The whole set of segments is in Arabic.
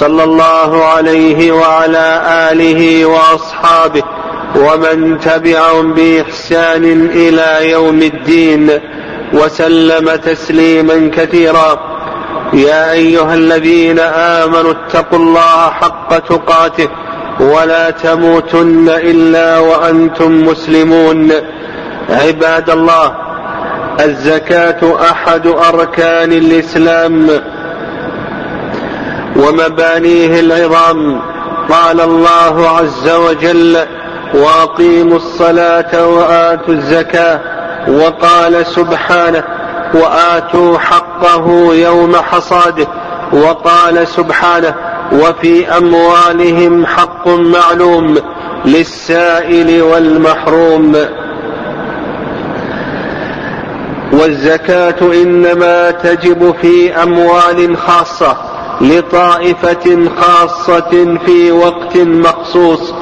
صلى الله عليه وعلى آله وأصحابه ومن تبعهم بإحسان إلى يوم الدين وسلم تسليما كثيرا. يا أيها الذين آمنوا اتقوا الله حق تقاته ولا تموتن إلا وأنتم مسلمون. عباد الله الزكاة أحد أركان الإسلام. ومبانيه العظام. قال الله عز وجل وأقيموا الصلاة وآتوا الزكاة. وقال سبحانه وآتوا حقه يوم حصاده. وقال سبحانه وفي أموالهم حق معلوم للسائل والمحروم. والزكاة إنما تجب في أموال خاصة. لطائفة خاصة في وقت مخصوص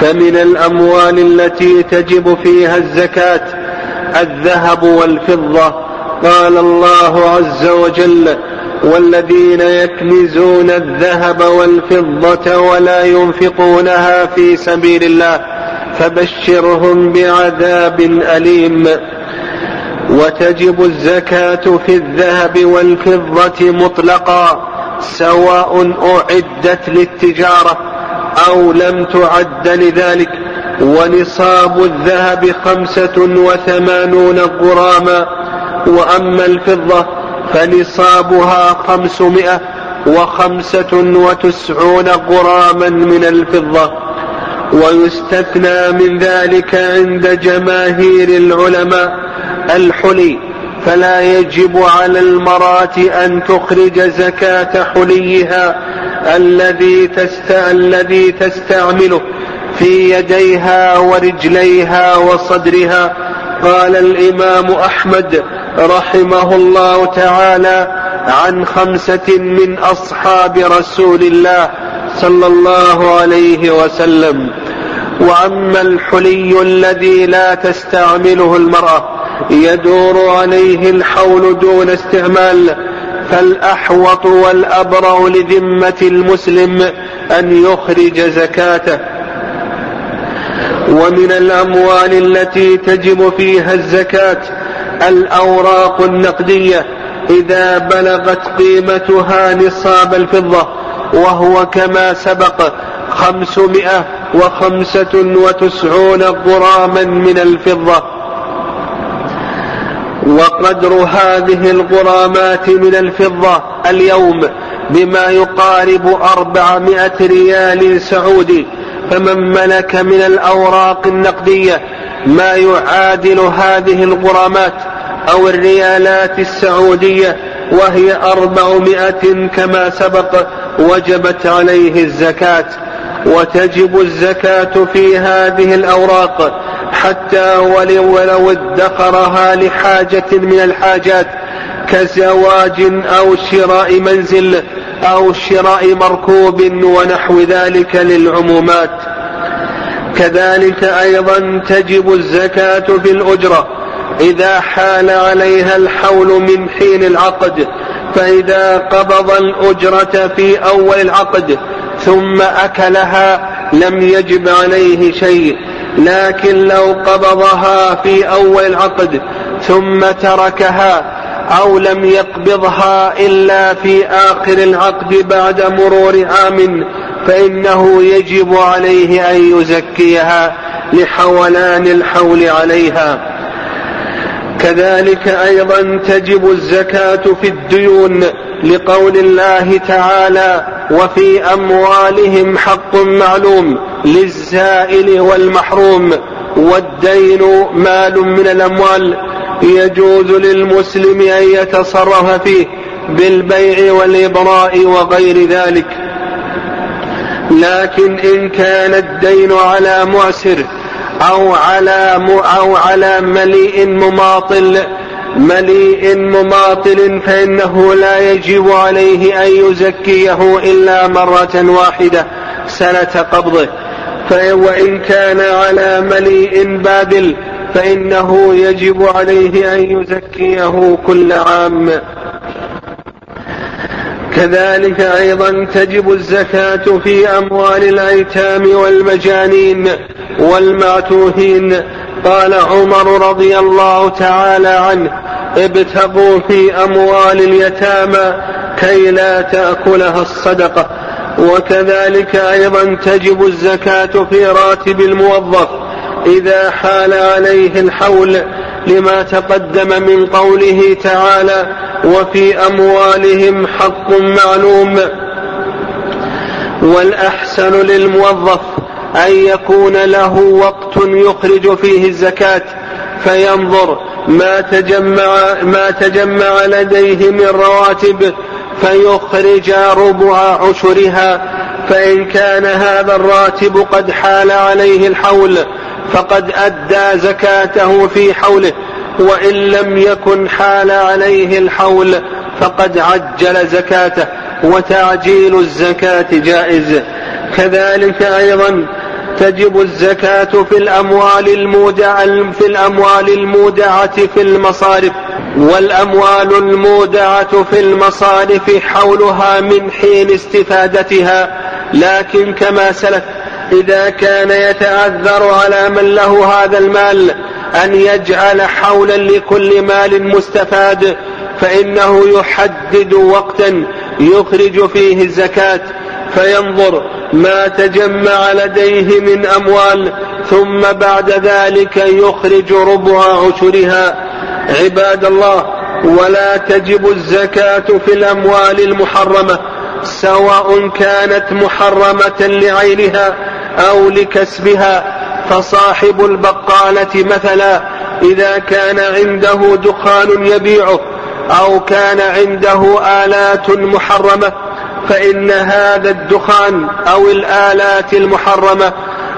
فمن الأموال التي تجب فيها الزكاة الذهب والفضة. قال الله عز وجل والذين يكنزون الذهب والفضة ولا ينفقونها في سبيل الله فبشرهم بعذاب أليم. وتجب الزكاة في الذهب والفضة مطلقا. سواء أعدت للتجارة أو لم تعد لذلك ونصاب الذهب خمسة وثمانون غراما وأما الفضة فنصابها خمسمائة وخمسة وتسعون غراما من الفضة. ويستثنى من ذلك عند جماهير العلماء الحلي. فلا يجب على المرأة أن تخرج زكاة حليها الذي تست... الذي تستعمله في يديها ورجليها وصدرها. قال الإمام أحمد رحمه الله تعالى عن خمسة من أصحاب رسول الله صلى الله عليه وسلم. وأما الحلي الذي لا تستعمله المرأة يدور عليه الحول دون استعمال فالأحوط والأبرع لذمة المسلم أن يخرج زكاته. ومن الأموال التي تجب فيها الزكاة الأوراق النقدية إذا بلغت قيمتها نصاب الفضة وهو كما سبق خمسمائة وخمسة وتسعون غراما من الفضة. وقدر هذه الغرامات من الفضة اليوم بما يقارب أربعمائة ريال سعودي فمن ملك من الأوراق النقدية ما يعادل هذه الغرامات أو الريالات السعودية وهي أربعمائة كما سبق وجبت عليه الزكاة. وتجب الزكاة في هذه الأوراق حتى ولو ادخرها لحاجة من الحاجات كزواج أو شراء منزل أو شراء مركوب ونحو ذلك للعمومات. كذلك أيضا تجب الزكاة في الأجرة. إذا حال عليها الحول من حين العقد فإذا قبض الأجرة في أول العقد ثم أكلها لم يجب عليه شيء. لكن لو قبضها في أول العقد ثم تركها أو لم يقبضها إلا في آخر العقد بعد مرور عام فإنه يجب عليه أن يزكيها لحولان الحول عليها. كذلك أيضا تجب الزكاة في الديون لقول الله تعالى وفي أموالهم حق معلوم للزائل والمحروم والدين مال من الأموال. يجوز للمسلم أن يتصرف فيه بالبيع والإبراء وغير ذلك. لكن إن كان الدين على معسر أو على أو على مليء مماطل مليء مماطل فإنه لا يجب عليه أن يزكيه إلا مرة واحدة سنة قبضه. وإن كان على مليء بادل فإنه يجب عليه أن يزكيه كل عام. كذلك أيضا تجب الزكاة في أموال الأيتام والمجانين والمعتوهين. قال عمر رضي الله تعالى عنه ابتغوا في أموال اليتامى كي لا تأكلها الصدقة. وكذلك أيضا تجب الزكاة في راتب الموظف إذا حال عليه الحول لما تقدم من قوله تعالى وفي أموالهم حق معلوم. والأحسن للموظف أن يكون له وقت يخرج فيه الزكاة فينظر ما تجمع ما تجمع لديه من رواتب فيخرج ربع عشرها فإن كان هذا الراتب قد حال عليه الحول فقد أدى زكاته في حوله وإن لم يكن حال عليه الحول فقد عجل زكاته وتعجيل الزكاة جائز. كذلك أيضا تجب الزكاة في الأموال المودعة في الأموال المودعة في المصارف. والأموال المودعة في المصارف حولها من حين استفادتها لكن كما سلف إذا كان يتعذر على من له هذا المال أن يجعل حولا لكل مال مستفاد فإنه يحدد وقتا يخرج فيه الزكاة فينظر ما تجمع لديه من أموال ثم بعد ذلك يخرج ربع عشرها. عباد الله ولا تجب الزكاة في الأموال المحرمة سواء كانت محرمة لعينها أو لكسبها. فصاحب البقالة مثلا إذا كان عنده دخان يبيعه أو كان عنده آلات محرمة فإن هذا الدخان أو الآلات المحرمة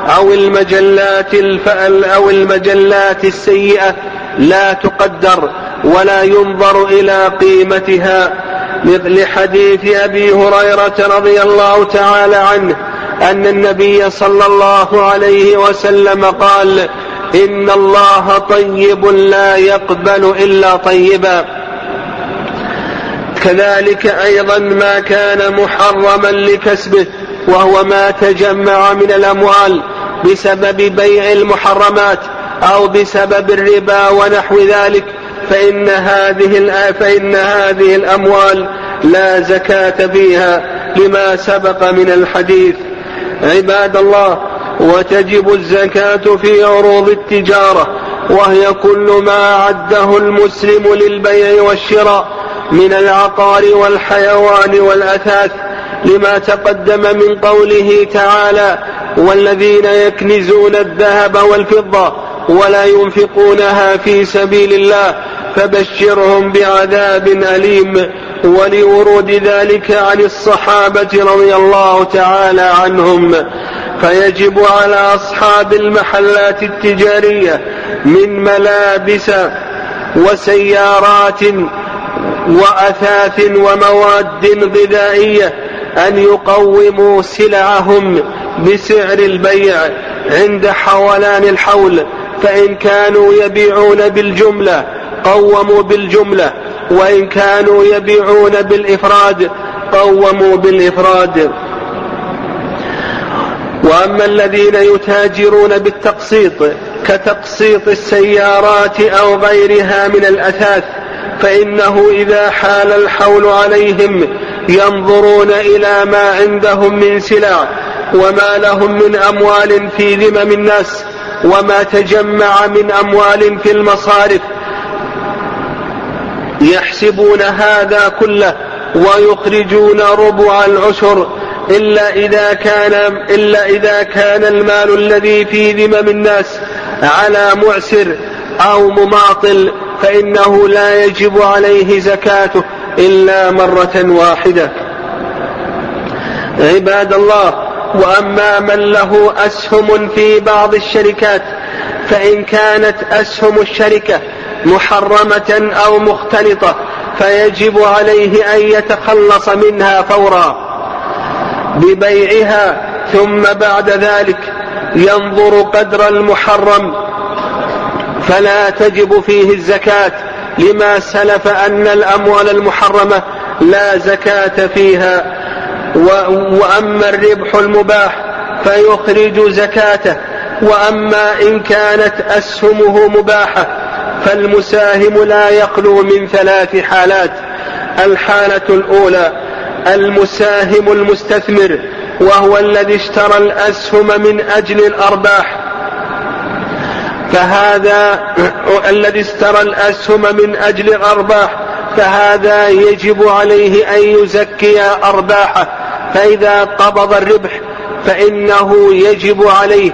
أو المجلات الفأل أو المجلات السيئة لا تقدر ولا ينظر إلى قيمتها مثل حديث أبي هريرة رضي الله تعالى عنه أن النبي صلى الله عليه وسلم قال إن الله طيب لا يقبل إلا طيبا. كذلك أيضا ما كان محرما لكسبه وهو ما تجمع من الأموال بسبب بيع المحرمات أو بسبب الربا ونحو ذلك فإن هذه فإن هذه الأموال لا زكاة فيها لما سبق من الحديث. عباد الله وتجب الزكاة في عروض التجارة وهي كل ما عده المسلم للبيع والشراء من العقار والحيوان والأثاث لما تقدم من قوله تعالى والذين يكنزون الذهب والفضة ولا ينفقونها في سبيل الله فبشرهم بعذاب أليم ولورود ذلك عن الصحابة رضي الله تعالى عنهم. فيجب على أصحاب المحلات التجارية من ملابس وسيارات وأثاث ومواد غذائية أن يقوموا سلعهم بسعر البيع عند حولان الحول فإن كانوا يبيعون بالجملة قوموا بالجملة وإن كانوا يبيعون بالإفراد قوموا بالإفراد. وأما الذين يتاجرون بالتقسيط كتقسيط السيارات أو غيرها من الأثاث فإنه إذا حال الحول عليهم ينظرون إلى ما عندهم من سلع وما لهم من أموال في ذمم الناس وما تجمع من أموال في المصارف يحسبون هذا كله ويخرجون ربع العشر إلا إذا كان إلا إذا كان المال الذي في ذمم الناس على معسر أو مماطل فإنه لا يجب عليه زكاته إلا مرة واحدة. عباد الله وأما من له أسهم في بعض الشركات فإن كانت أسهم الشركة محرمة أو مختلطة فيجب عليه أن يتخلص منها فورا. ببيعها ثم بعد ذلك ينظر قدر المحرم فلا تجب فيه الزكاة لما سلف أن الأموال المحرمة لا زكاة فيها. وأما الربح المباح فيخرج زكاته وأما إن كانت أسهمه مباحة فالمساهم لا يخلو من ثلاث حالات. الحالة الأولى المساهم المستثمر وهو الذي اشترى الأسهم من أجل الأرباح. فهذا الذي اشترى الأسهم من أجل الأرباح فهذا يجب عليه أن يزكي أرباحه. فإذا قبض الربح فإنه يجب عليه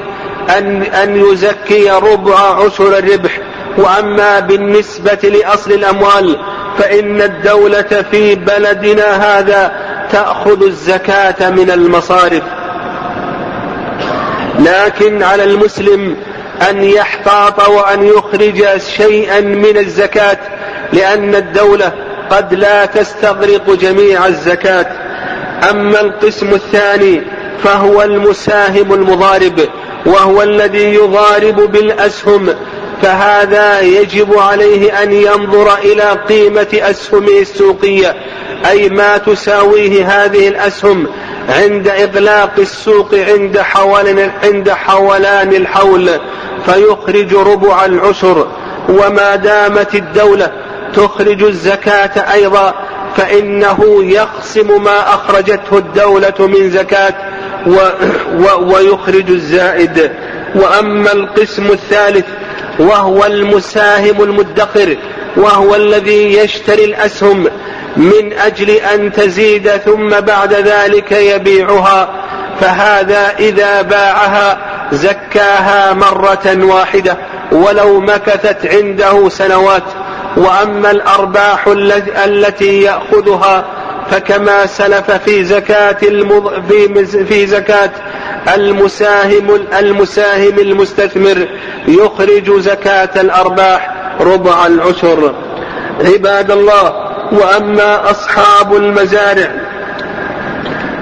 أن أن يزكي ربع عشر الربح. وأما بالنسبة لأصل الأموال فإن الدولة في بلدنا هذا تأخذ الزكاة من المصارف. لكن على المسلم أن يحتاط وأن يخرج شيئا من الزكاة لأن الدولة قد لا تستغرق جميع الزكاة. أما القسم الثاني فهو المساهم المضارب وهو الذي يضارب بالأسهم فهذا يجب عليه أن ينظر إلى قيمة أسهمه السوقية أي ما تساويه هذه الأسهم عند إغلاق السوق عند حولان عند حولان الحول فيخرج ربع العشر وما دامت الدولة تخرج الزكاة أيضا فإنه يقسم ما أخرجته الدولة من زكاة و و ويخرج الزائد. وأما القسم الثالث وهو المساهم المدخر وهو الذي يشتري الأسهم من أجل أن تزيد ثم بعد ذلك يبيعها. فهذا إذا باعها زكاها مرة واحدة ولو مكثت عنده سنوات. وأما الأرباح التي يأخذها فكما سلف في زكاة المض... في في زكاة المساهم المساهم المستثمر يخرج زكاة الأرباح ربع العشر. عباد الله وأما أصحاب المزارع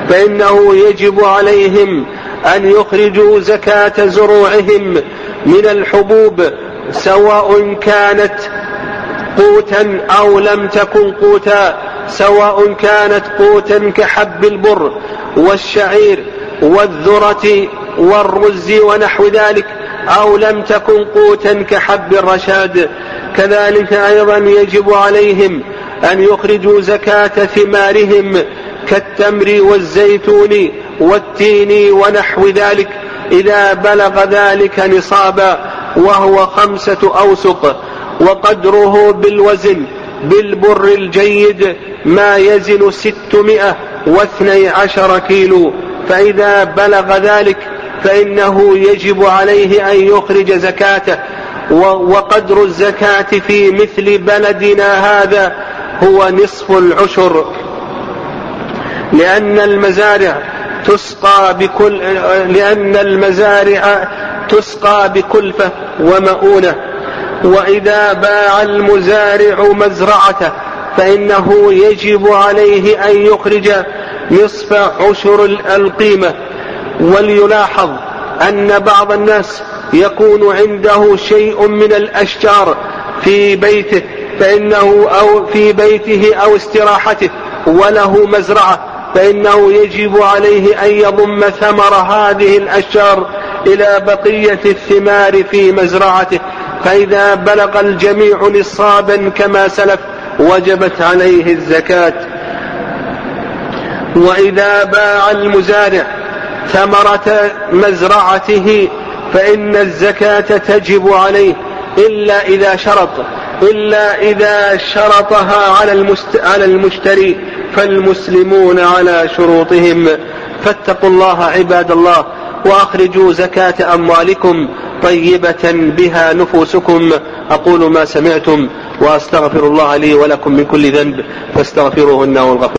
فإنه يجب عليهم أن يخرجوا زكاة زروعهم من الحبوب سواء كانت قوتا أو لم تكن قوتا سواء كانت قوتا كحب البر والشعير والذرة والرز ونحو ذلك أو لم تكن قوتا كحب الرشاد. كذلك أيضا يجب عليهم أن يخرجوا زكاة ثمارهم كالتمر والزيتون والتين ونحو ذلك إذا بلغ ذلك نصابا وهو خمسة أوسق. وقدره بالوزن بالبر الجيد ما يزن ستمائة واثني عشر كيلو. فإذا بلغ ذلك فإنه يجب عليه أن يخرج زكاته. وقدر الزكاة في مثل بلدنا هذا هو نصف العشر. لأن المزارع تسقى بكل لأن المزارع تسقى بكلفة ومؤونة. وإذا باع المزارع مزرعته فإنه يجب عليه أن يخرج نصف عشر القيمة وليلاحظ أن بعض الناس يكون عنده شيء من الأشجار في بيته فإنه أو في بيته أو استراحته وله مزرعة فإنه يجب عليه أن يضم ثمر هذه الأشجار إلى بقية الثمار في مزرعته. فإذا بلغ الجميع نصابا كما سلف وجبت عليه الزكاة. وإذا باع المزارع ثمرة مزرعته فإن الزكاة تجب عليه إلا إذا شرط إلا إذا شرطها على على المشتري فالمسلمون على شروطهم. فاتقوا الله عباد الله. وأخرجوا زكاة أموالكم طيبة بها نفوسكم. أقول ما سمعتم وأستغفر الله لي ولكم من كل ذنب فاستغفروه إنه الغفور